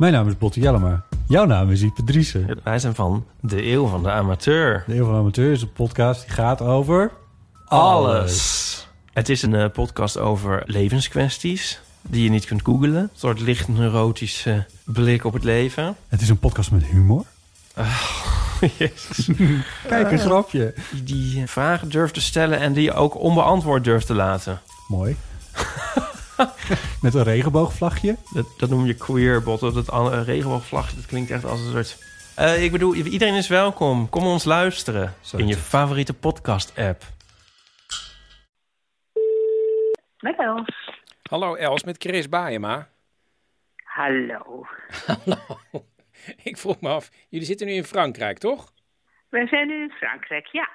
Mijn naam is Botte Jellema. Jouw naam is Ipe Driessen. Wij zijn van de Eeuw van de Amateur. De Eeuw van de Amateur is een podcast die gaat over... Alles. Het is een eh, podcast over levenskwesties die je niet kunt googlen. Een soort licht neurotische blik op het leven. Het is een podcast met humor. Jezus. Kijk, een grapje. Die, die vragen durft te stellen en die je ook onbeantwoord durft te laten. Mooi. met een regenboogvlagje. Dat, dat noem je queerbot. Dat het een regenboogvlagje, dat klinkt echt als een soort... Eh, ik bedoel, iedereen is welkom. Kom ons luisteren in je favoriete podcast-app. Met Els. Hallo Els, met Chris Baayema. Hallo. Hallo. Ik vroeg me af, jullie zitten nu in Frankrijk, toch? We zijn nu in Frankrijk, ja.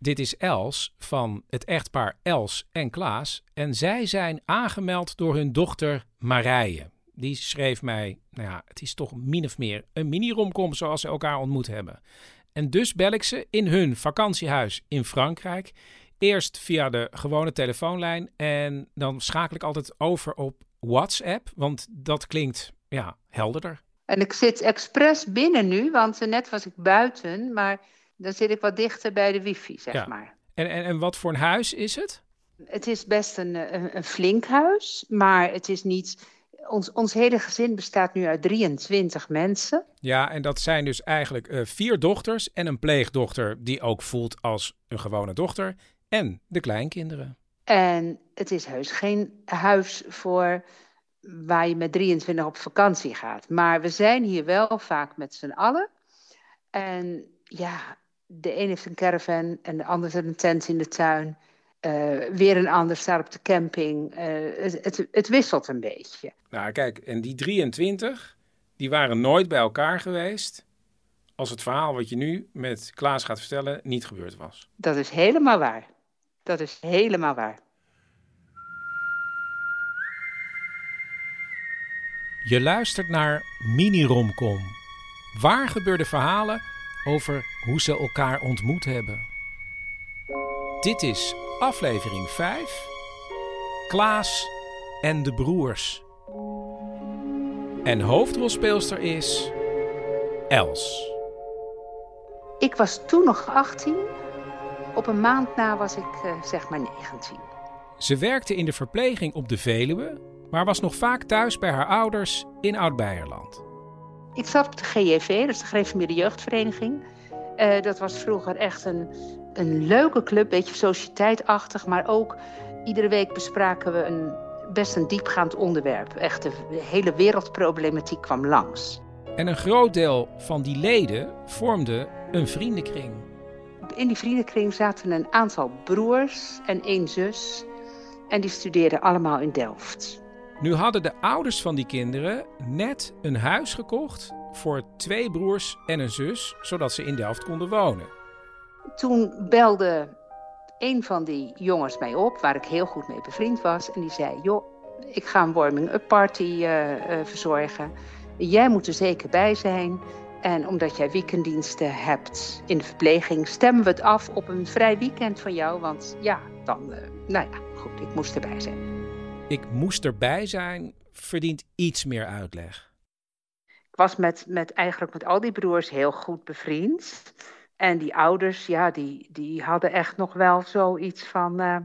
Dit is Els van het echtpaar Els en Klaas. En zij zijn aangemeld door hun dochter Marije. Die schreef mij, nou ja, het is toch min of meer een mini-romcom zoals ze elkaar ontmoet hebben. En dus bel ik ze in hun vakantiehuis in Frankrijk. Eerst via de gewone telefoonlijn en dan schakel ik altijd over op WhatsApp, want dat klinkt, ja, helderder. En ik zit expres binnen nu, want net was ik buiten, maar dan zit ik wat dichter bij de wifi, zeg Ja. maar. En, en, en wat voor een huis is het? Het is best een, eh, een, een flink huis, maar het is niet... Ons, ons hele gezin bestaat nu uit 23 mensen. Ja, en dat zijn dus eigenlijk eh, vier dochters en een pleegdochter die ook voelt als een gewone dochter. En de kleinkinderen. En het is heus geen huis voor waar je met 23 op vakantie gaat. Maar we zijn hier wel vaak met z'n allen. En ja, de een heeft een caravan en de ander zet een tent in de tuin. Eh, weer een ander staat op de camping. Eh, het, het, het wisselt een beetje. Nou, kijk, en die 23, die waren nooit bij elkaar geweest. Als het verhaal wat je nu met Klaas gaat vertellen niet gebeurd was. Dat is helemaal waar. Dat is helemaal waar. Je luistert naar Mini-Romcom. Waar gebeurde verhalen over hoe ze elkaar ontmoet hebben. Dit is aflevering 5. Klaas en de broers. En hoofdrolspeelster is Els. Ik was toen nog 18. Op een maand na was ik eh, zeg maar 19. Ze werkte in de verpleging op de Veluwe, maar was nog vaak thuis bij haar ouders in Oud-Beierland. Ik zat op de GJV, dat is de Gereformeerde Jeugdvereniging. Eh, dat was vroeger echt een, een leuke club, beetje sociëteitachtig, maar ook iedere week bespraken we een best een diepgaand onderwerp. Echt de hele wereldproblematiek kwam langs. En een groot deel van die leden vormde een vriendenkring. In die vriendenkring zaten een aantal broers en één zus. En die studeerden allemaal in Delft. Nu hadden de ouders van die kinderen net een huis gekocht voor twee broers en een zus, zodat ze in Delft konden wonen. Toen belde een van die jongens mij op, waar ik heel goed mee bevriend was. En die zei, joh, ik ga een warming-up party eh, eh, verzorgen. Jij moet er zeker bij zijn. En omdat jij weekenddiensten hebt in de verpleging, stemmen we het af op een vrij weekend van jou. Want ja, dan, eh, nou ja, goed, ik moest erbij zijn. Ik moest erbij zijn, verdient iets meer uitleg. Ik was met, met eigenlijk met al die broers heel goed bevriend. En die ouders, ja, die, die hadden echt nog wel zoiets van. eh,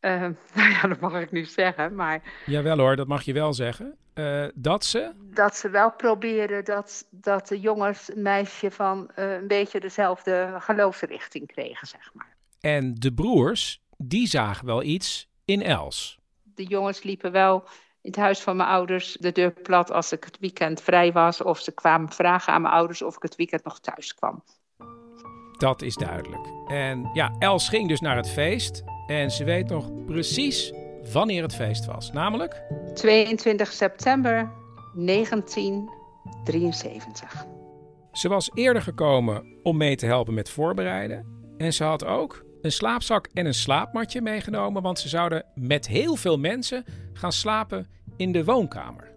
eh, nou ja, dat mag ik nu zeggen, maar Jawel hoor, dat mag je wel zeggen. Eh, dat ze, dat ze wel proberen dat, dat de jongens een meisje van een beetje dezelfde geloofsrichting kregen, zeg maar. en de broers, die zagen wel iets in Els. De jongens liepen wel in het huis van mijn ouders de deur plat als ik het weekend vrij was. Of ze kwamen vragen aan mijn ouders of ik het weekend nog thuis kwam. Dat is duidelijk. En ja, Els ging dus naar het feest. En ze weet nog precies wanneer het feest was. Namelijk 22 september 1973. Ze was eerder gekomen om mee te helpen met voorbereiden. En ze had ook een slaapzak en een slaapmatje meegenomen, want ze zouden met heel veel mensen gaan slapen in de woonkamer.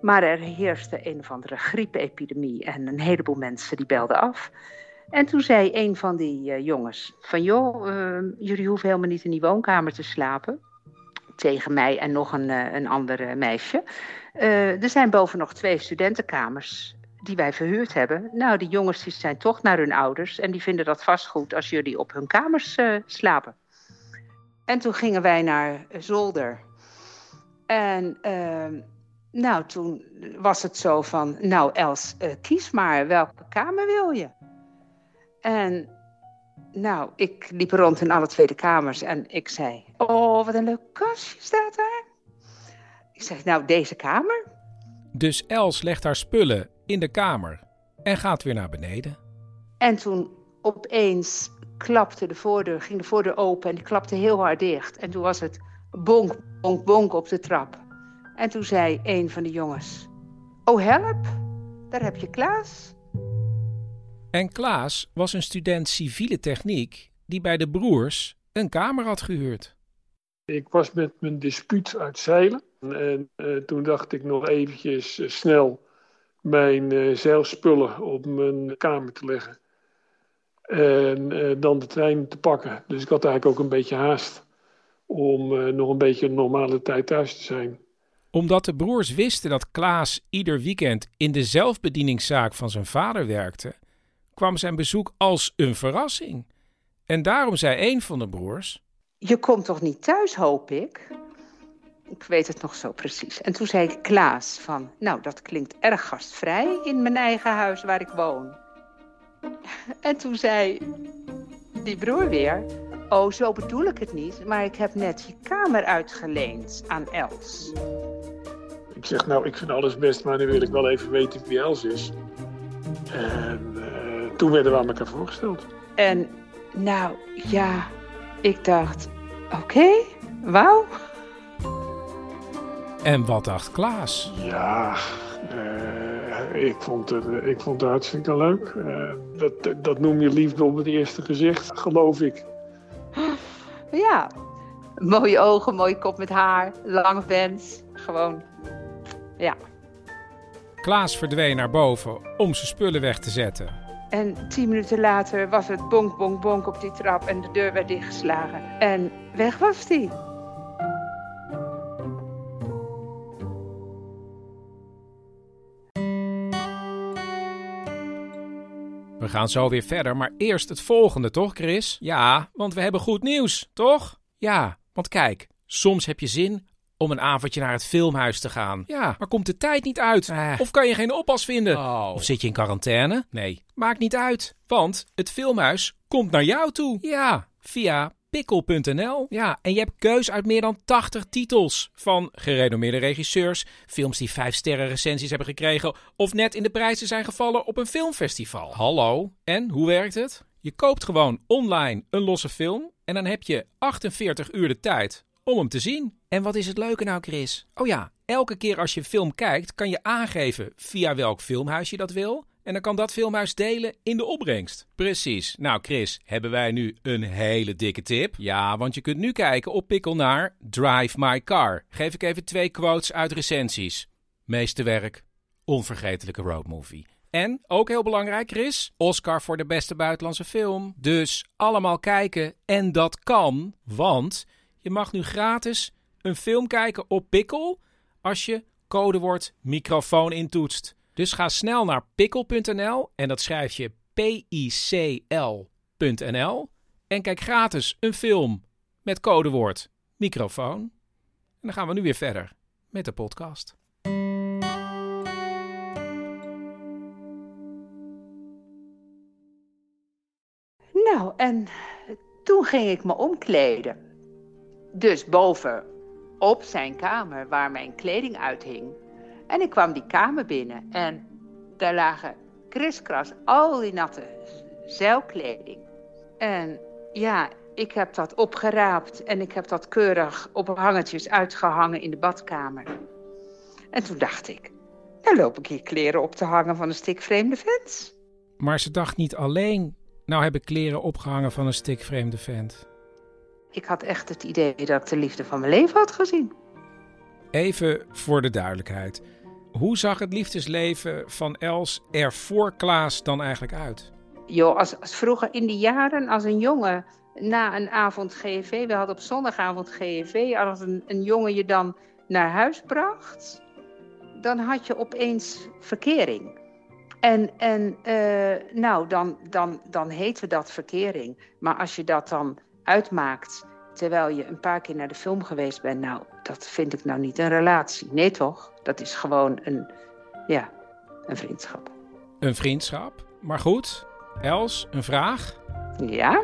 Maar er heerste een of andere griepepidemie en een heleboel mensen die belden af. En toen zei een van die uh, jongens van joh, uh, jullie hoeven helemaal niet in die woonkamer te slapen. Tegen mij en nog een, uh, een ander meisje. er zijn boven nog twee studentenkamers die wij verhuurd hebben. Nou, die jongens zijn toch naar hun ouders en die vinden dat vast goed als jullie op hun kamers slapen. En toen gingen wij naar zolder. En ehm, nou, toen was het zo van, nou Els, kies maar, welke kamer wil je? En nou, ik liep rond in alle tweede kamers en ik zei: Oh, wat een leuk kastje staat daar. Ik zeg: Nou, deze kamer. Dus Els legt haar spullen in de kamer en gaat weer naar beneden. En toen opeens klapte de voordeur, ging de voordeur open en die klapte heel hard dicht. En toen was het bonk, bonk, bonk op de trap. En toen zei een van de jongens: Oh, help, daar heb je Klaas. En Klaas was een student civiele techniek die bij de broers een kamer had gehuurd. Ik was met mijn dispuut uit zeilen en uh, toen dacht ik nog eventjes uh, snel mijn uh, zeilspullen op mijn kamer te leggen. En dan de trein te pakken. Dus ik had eigenlijk ook een beetje haast om nog een beetje een normale tijd thuis te zijn. Omdat de broers wisten dat Klaas ieder weekend in de zelfbedieningszaak van zijn vader werkte, kwam zijn bezoek als een verrassing. En daarom zei een van de broers: Je komt toch niet thuis, hoop ik? Ik weet het nog zo precies. En toen zei Klaas van, nou dat klinkt erg gastvrij in mijn eigen huis waar ik woon. En toen zei die broer weer, oh zo bedoel ik het niet, maar ik heb net je kamer uitgeleend aan Els. Ik zeg, nou ik vind alles best, maar nu wil ik wel even weten wie Els is. En uh, toen werden we aan elkaar voorgesteld. En nou ja, ik dacht, oké, okay, wauw. En wat dacht Klaas? Ja, uh, ik, vond het, ik vond het hartstikke leuk. Uh, dat, dat noem je liefde op het eerste gezicht, geloof ik. Ja, mooie ogen, mooie kop met haar, lange vent. Gewoon, ja. Klaas verdween naar boven om zijn spullen weg te zetten. En tien minuten later was het bonk, bonk, bonk op die trap en de deur werd dichtgeslagen. En weg was hij. Gaan zo weer verder, maar eerst het volgende, toch, Chris? Ja, want we hebben goed nieuws, toch? Ja, want kijk, soms heb je zin om een avondje naar het filmhuis te gaan. Ja, maar komt de tijd niet uit? Uh. Of kan je geen oppas vinden? Oh. Of zit je in quarantaine? Nee, maakt niet uit. Want het filmhuis komt naar jou toe. Ja, via pikkel.nl. Ja, en je hebt keus uit meer dan 80 titels. Van gerenommeerde regisseurs, films die 5 sterren recensies hebben gekregen... of net in de prijzen zijn gevallen op een filmfestival. Hallo, en hoe werkt het? Je koopt gewoon online een losse film... en dan heb je 48 uur de tijd om hem te zien. En wat is het leuke nou, Chris? Oh ja, elke keer als je film kijkt, kan je aangeven via welk filmhuis je dat wil. En dan kan dat filmhuis delen in de opbrengst. Precies. Nou, Chris, hebben wij nu een hele dikke tip? Ja, want je kunt nu kijken op Pikkel naar Drive My Car. Geef ik even twee quotes uit recensies. Meeste werk, onvergetelijke roadmovie. En, ook heel belangrijk, Chris, Oscar voor de beste buitenlandse film. Dus allemaal kijken en dat kan, want je mag nu gratis een film kijken op Pikkel als je codewoord microfoon intoetst. Dus ga snel naar pikkel.nl en dat schrijf je P-I-C-L.nl en kijk gratis een film met codewoord microfoon. En dan gaan we nu weer verder met de podcast. Nou, en toen ging ik me omkleden. Dus boven op zijn kamer waar mijn kleding uithing. En ik kwam die kamer binnen en daar lagen kriskras al die natte zeilkleding. En ja, ik heb dat opgeraapt en ik heb dat keurig op hangertjes uitgehangen in de badkamer. En toen dacht ik, Dan loop ik hier kleren op te hangen van een stik vreemde vent. Maar ze dacht niet alleen, nou heb ik kleren opgehangen van een stikvreemde vent. Ik had echt het idee dat ik de liefde van mijn leven had gezien. Even voor de duidelijkheid. Hoe zag het liefdesleven van Els er voor Klaas dan eigenlijk uit? Joh, als, als vroeger in die jaren, als een jongen na een avond GV, we hadden op zondagavond GV, als een, een jongen je dan naar huis bracht, dan had je opeens verkering. En, en uh, nou, dan, dan, dan heette dat verkering. Maar als je dat dan uitmaakt terwijl je een paar keer naar de film geweest bent, nou, dat vind ik nou niet een relatie. Nee toch? Dat is gewoon een, ja, een vriendschap. Een vriendschap? Maar goed, Els, een vraag. Ja?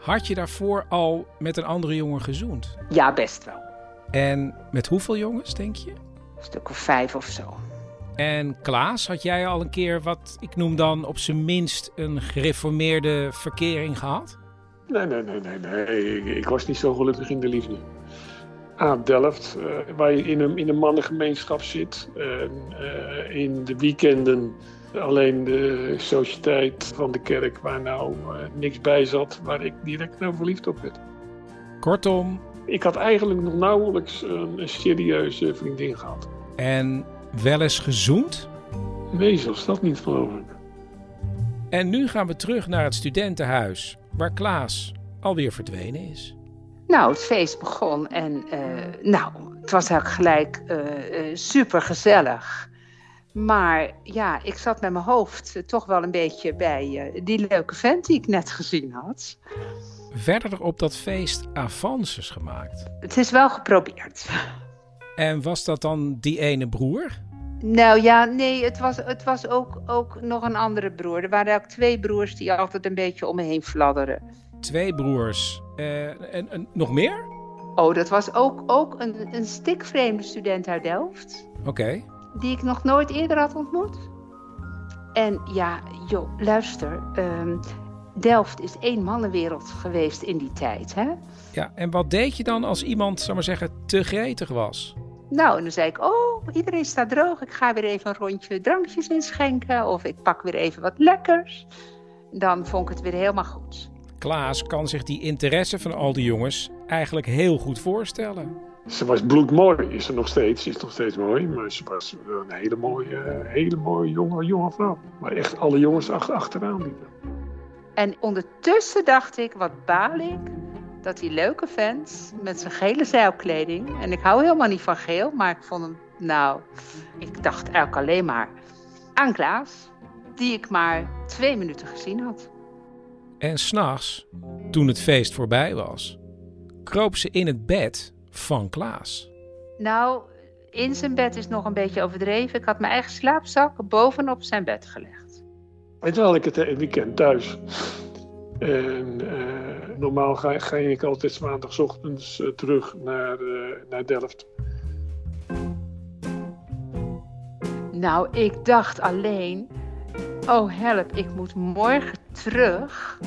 Had je daarvoor al met een andere jongen gezoend? Ja, best wel. En met hoeveel jongens, denk je? Een stuk of vijf of zo. En Klaas, had jij al een keer wat ik noem dan op zijn minst een gereformeerde verkering gehad? Nee, nee, nee, nee. nee. Ik, ik was niet zo gelukkig in de liefde. Aan Delft, uh, waar je in een, in een mannengemeenschap zit. Uh, in de weekenden alleen de sociëteit van de kerk, waar nou uh, niks bij zat, waar ik direct nou verliefd op werd. Kortom. Ik had eigenlijk nog nauwelijks een, een serieuze vriendin gehad. En wel eens gezoend? Is dat niet, geloof ik. En nu gaan we terug naar het studentenhuis, waar Klaas alweer verdwenen is. Nou, het feest begon en uh, nou, het was eigenlijk gelijk uh, uh, super gezellig. Maar ja, ik zat met mijn hoofd toch wel een beetje bij die leuke vent die ik net gezien had. Verder op dat feest avances gemaakt. Het is wel geprobeerd. En was dat dan die ene broer? Nou ja, nee, het was, het was ook, ook nog een andere broer. Er waren ook twee broers die altijd een beetje om me heen fladderen. Twee broers. Uh, en, en, nog meer? Oh, dat was ook, ook een, een stikvreemde student uit Delft. Oké. Okay. Die ik nog nooit eerder had ontmoet. En ja, joh, luister. Um, Delft is één mannenwereld geweest in die tijd, hè? Ja, en wat deed je dan als iemand, zou maar zeggen, te gretig was? Nou, en dan zei ik, oh, iedereen staat droog. Ik ga weer even een rondje drankjes inschenken. Of ik pak weer even wat lekkers. Dan vond ik het weer helemaal goed. Klaas kan zich die interesse van al die jongens eigenlijk heel goed voorstellen. Ze was bloedmooi, is ze nog steeds. Ze is nog steeds mooi, maar ze was een hele mooie, hele mooie jonge, jonge vrouw. Maar echt alle jongens achteraan liepen. En ondertussen dacht ik, wat baal ik dat die leuke vent met zijn gele zeilkleding... en ik hou helemaal niet van geel, maar ik vond hem... Nou, ik dacht eigenlijk alleen maar aan Klaas... die ik maar twee minuten gezien had. En s'nachts, toen het feest voorbij was... kroop ze in het bed van Klaas. Nou, in zijn bed is nog een beetje overdreven. Ik had mijn eigen slaapzak bovenop zijn bed gelegd. En toen had ik het weekend thuis... En uh, normaal ga, ga, ik altijd maandagochtends uh, terug naar, uh, naar Delft. Nou, ik dacht alleen, oh help, ik moet morgen terug,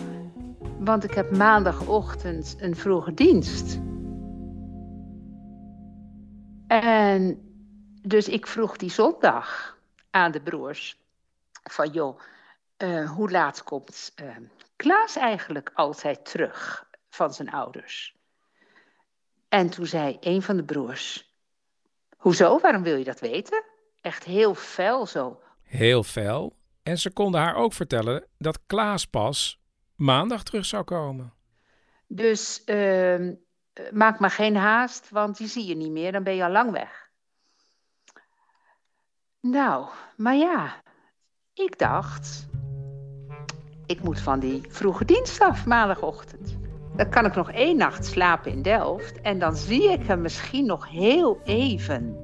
want ik heb maandagochtend een vroege dienst. En dus ik vroeg die zondag aan de broers van joh, hoe laat komt Klaas eigenlijk altijd terug van zijn ouders. En toen zei een van de broers: Hoezo, waarom wil je dat weten? Echt heel fel zo. Heel fel. En ze konden haar ook vertellen dat Klaas pas maandag terug zou komen. Dus uh, maak maar geen haast, want die zie je niet meer, dan ben je al lang weg. Nou, maar ja, ik dacht, ik moet van die vroege dienst af maandagochtend. Dan kan ik nog één nacht slapen in Delft en dan zie ik hem misschien nog heel even.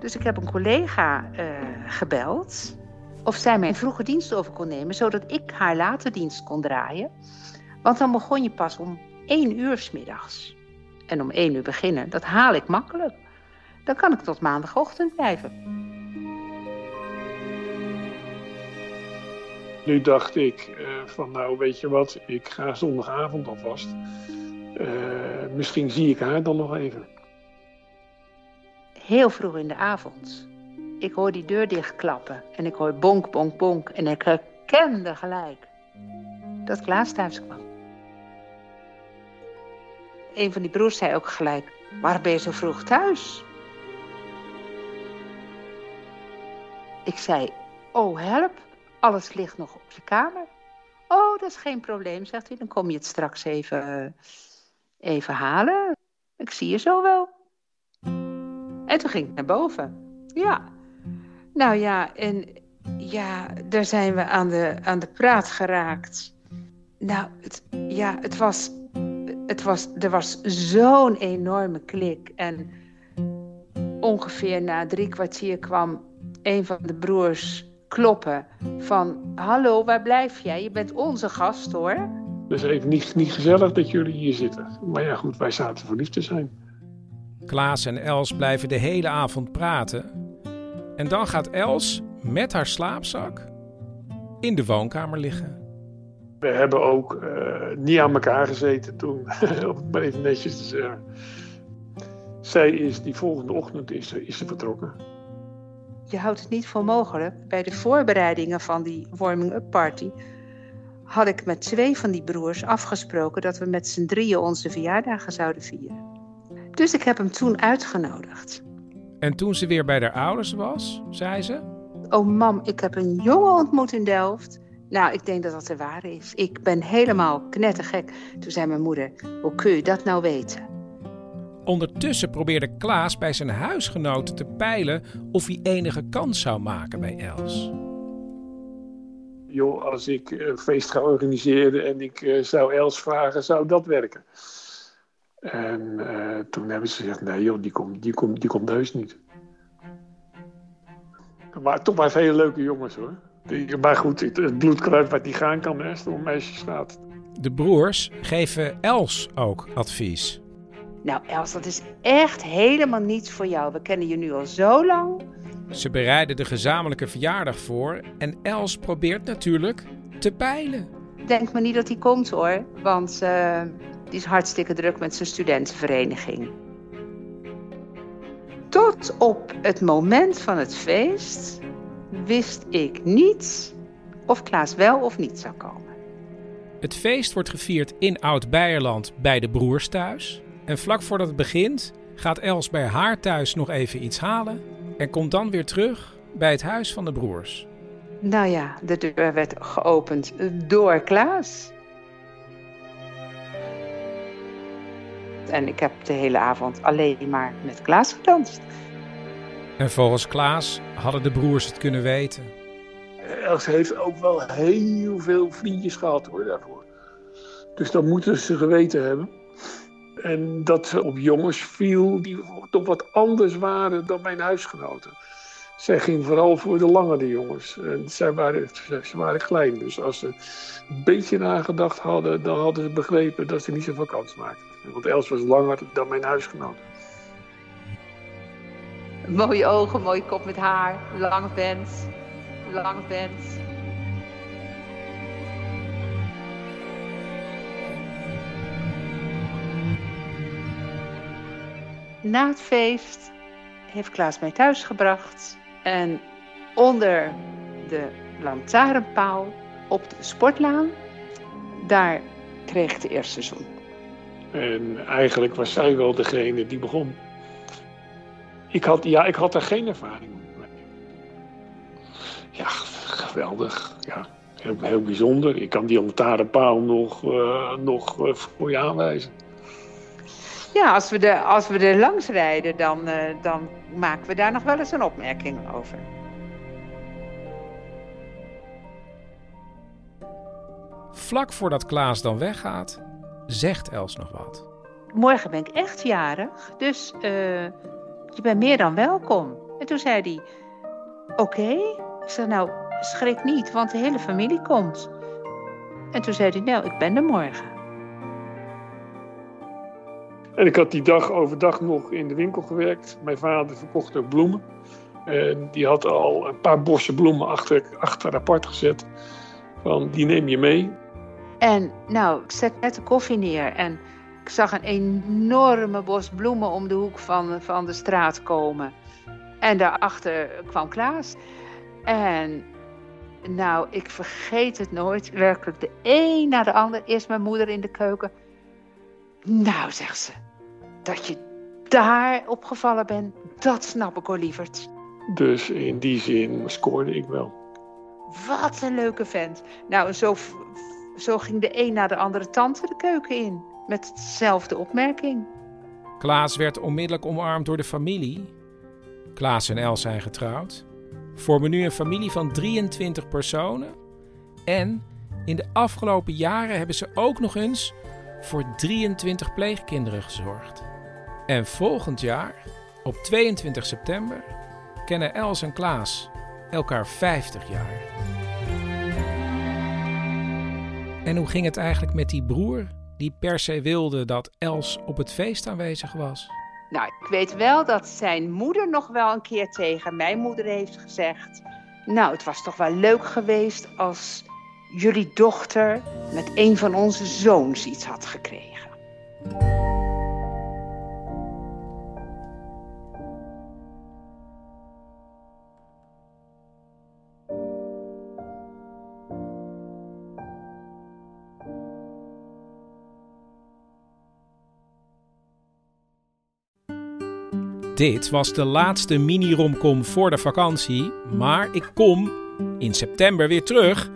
Dus ik heb een collega uh, gebeld of zij mijn vroege dienst over kon nemen, zodat ik haar later dienst kon draaien. Want dan begon je pas om één uur s middags. En om één uur beginnen, dat haal ik makkelijk. Dan kan ik tot maandagochtend blijven. Nu dacht ik uh, van nou weet je wat, ik ga zondagavond alvast. Uh, misschien zie ik haar dan nog even. Heel vroeg in de avond. ik hoor die deur dichtklappen en ik hoor bonk, bonk, bonk. En ik herkende gelijk dat Klaas thuis kwam. Een van die broers zei ook gelijk, waarom ben je zo vroeg thuis? Ik zei, oh help, alles ligt nog op je kamer. Oh, dat is geen probleem, zegt hij. Dan kom je het straks even, even halen. Ik zie je zo wel. En toen ging ik naar boven. Ja. Nou ja, en ja, daar zijn we aan de, aan de praat geraakt. Nou, het, ja, het was, het was, er was zo'n enorme klik. En ongeveer na drie kwartier kwam een van de broers kloppen van... Hallo, waar blijf jij? Je bent onze gast, hoor. Dus even niet, niet gezellig dat jullie hier zitten. Maar ja, goed, wij zaten verliefd te zijn. Klaas en Els blijven de hele avond praten. En dan gaat Els met haar slaapzak in de woonkamer liggen. We hebben ook uh, niet aan elkaar gezeten toen, om het maar even netjes te zeggen. Zij is die volgende ochtend is, is ze vertrokken. Je houdt het niet voor mogelijk. Bij de voorbereidingen van die warming-up party had ik met twee van die broers afgesproken dat we met z'n drieën onze verjaardagen zouden vieren. Dus ik heb hem toen uitgenodigd. En toen ze weer bij haar ouders was, zei ze: Oh, mam, ik heb een jongen ontmoet in Delft. Nou, ik denk dat dat de waar is. Ik ben helemaal knettergek. Toen zei mijn moeder: Hoe kun je dat nou weten? Ondertussen probeerde Klaas bij zijn huisgenoten te peilen of hij enige kans zou maken bij Els. Joh, als ik een feest ga organiseren en ik uh, zou Els vragen, zou dat werken? En uh, toen hebben ze gezegd, nee joh, die komt, die komt, die komt heus niet. Maar toch maar hele leuke jongens hoor. Maar goed, het bloed kruipt waar die gaan kan, hè, als het om meisjes gaat. De broers geven Els ook advies. Nou Els, dat is echt helemaal niets voor jou. We kennen je nu al zo lang. Ze bereiden de gezamenlijke verjaardag voor en Els probeert natuurlijk te peilen. Denk maar niet dat hij komt hoor, want uh, die is hartstikke druk met zijn studentenvereniging. Tot op het moment van het feest wist ik niet of Klaas wel of niet zou komen. Het feest wordt gevierd in Oud-Beierland bij de broers thuis. En vlak voordat het begint gaat Els bij haar thuis nog even iets halen en komt dan weer terug bij het huis van de broers. Nou ja, de deur werd geopend door Klaas. En ik heb de hele avond alleen maar met Klaas gedanst. En volgens Klaas hadden de broers het kunnen weten. Els heeft ook wel heel veel vriendjes gehad hoor daarvoor. Dus dat moeten ze geweten hebben. En dat ze op jongens viel die toch wat anders waren dan mijn huisgenoten. Zij ging vooral voor de langere jongens. En zij waren, ze waren klein. Dus als ze een beetje nagedacht hadden, dan hadden ze begrepen dat ze niet zoveel kans maakten. Want Els was langer dan mijn huisgenoot. Mooie ogen, mooie kop met haar, lange vent, lange vent. Na het feest heeft Klaas mij thuis gebracht en onder de lantaarnpaal op de sportlaan, daar kreeg de eerste zoen. En eigenlijk was zij wel degene die begon. Ik had, ja, ik had daar geen ervaring mee. Ja, geweldig. Ja, heel, heel bijzonder. Ik kan die lantaarnpaal nog, uh, nog uh, voor je aanwijzen. Ja, als we, de, als we er langs rijden, dan, uh, dan maken we daar nog wel eens een opmerking over. Vlak voordat Klaas dan weggaat, zegt Els nog wat. Morgen ben ik echt jarig, dus uh, je bent meer dan welkom. En toen zei hij, oké. Okay. Ik zei, nou, schrik niet, want de hele familie komt. En toen zei hij, nou, ik ben er morgen. En ik had die dag overdag nog in de winkel gewerkt. Mijn vader verkocht ook bloemen. En die had al een paar bossen bloemen achter, achter apart gezet. Van, die neem je mee. En nou, ik zet net de koffie neer en ik zag een enorme bos bloemen om de hoek van, van de straat komen. En daarachter kwam Klaas. En nou, ik vergeet het nooit. Werkelijk de een na de ander. Eerst mijn moeder in de keuken. Nou, zegt ze, dat je daar opgevallen bent, dat snap ik hoor, lieverd. Dus in die zin scoorde ik wel. Wat een leuke vent. Nou, zo, zo ging de een na de andere tante de keuken in. Met dezelfde opmerking. Klaas werd onmiddellijk omarmd door de familie. Klaas en Els zijn getrouwd. Vormen nu een familie van 23 personen. En in de afgelopen jaren hebben ze ook nog eens voor 23 pleegkinderen gezorgd. En volgend jaar, op 22 september, kennen Els en Klaas elkaar 50 jaar. En hoe ging het eigenlijk met die broer die per se wilde dat Els op het feest aanwezig was? Nou, ik weet wel dat zijn moeder nog wel een keer tegen mijn moeder heeft gezegd: Nou, het was toch wel leuk geweest als jullie dochter met een van onze zoons iets had gekregen. Dit was de laatste mini-romcom voor de vakantie, maar ik kom in september weer terug.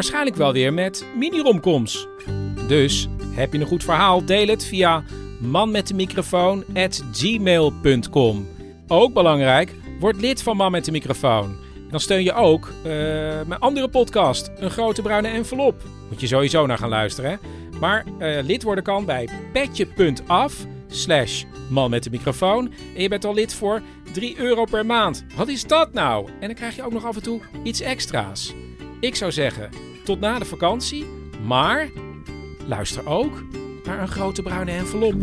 Waarschijnlijk wel weer met mini-romcoms. Dus heb je een goed verhaal? Deel het via manmetdemicrofoon@gmail.com. Ook belangrijk, word lid van Man met de Microfoon. Dan steun je ook uh, mijn andere podcast, Een Grote Bruine Envelop. Moet je sowieso naar gaan luisteren. Hè? Maar uh, lid worden kan bij petje.af slash man met de microfoon. En je bent al lid voor 3 euro per maand. Wat is dat nou? En dan krijg je ook nog af en toe iets extra's. Ik zou zeggen, tot na de vakantie. Maar luister ook naar een grote bruine envelop.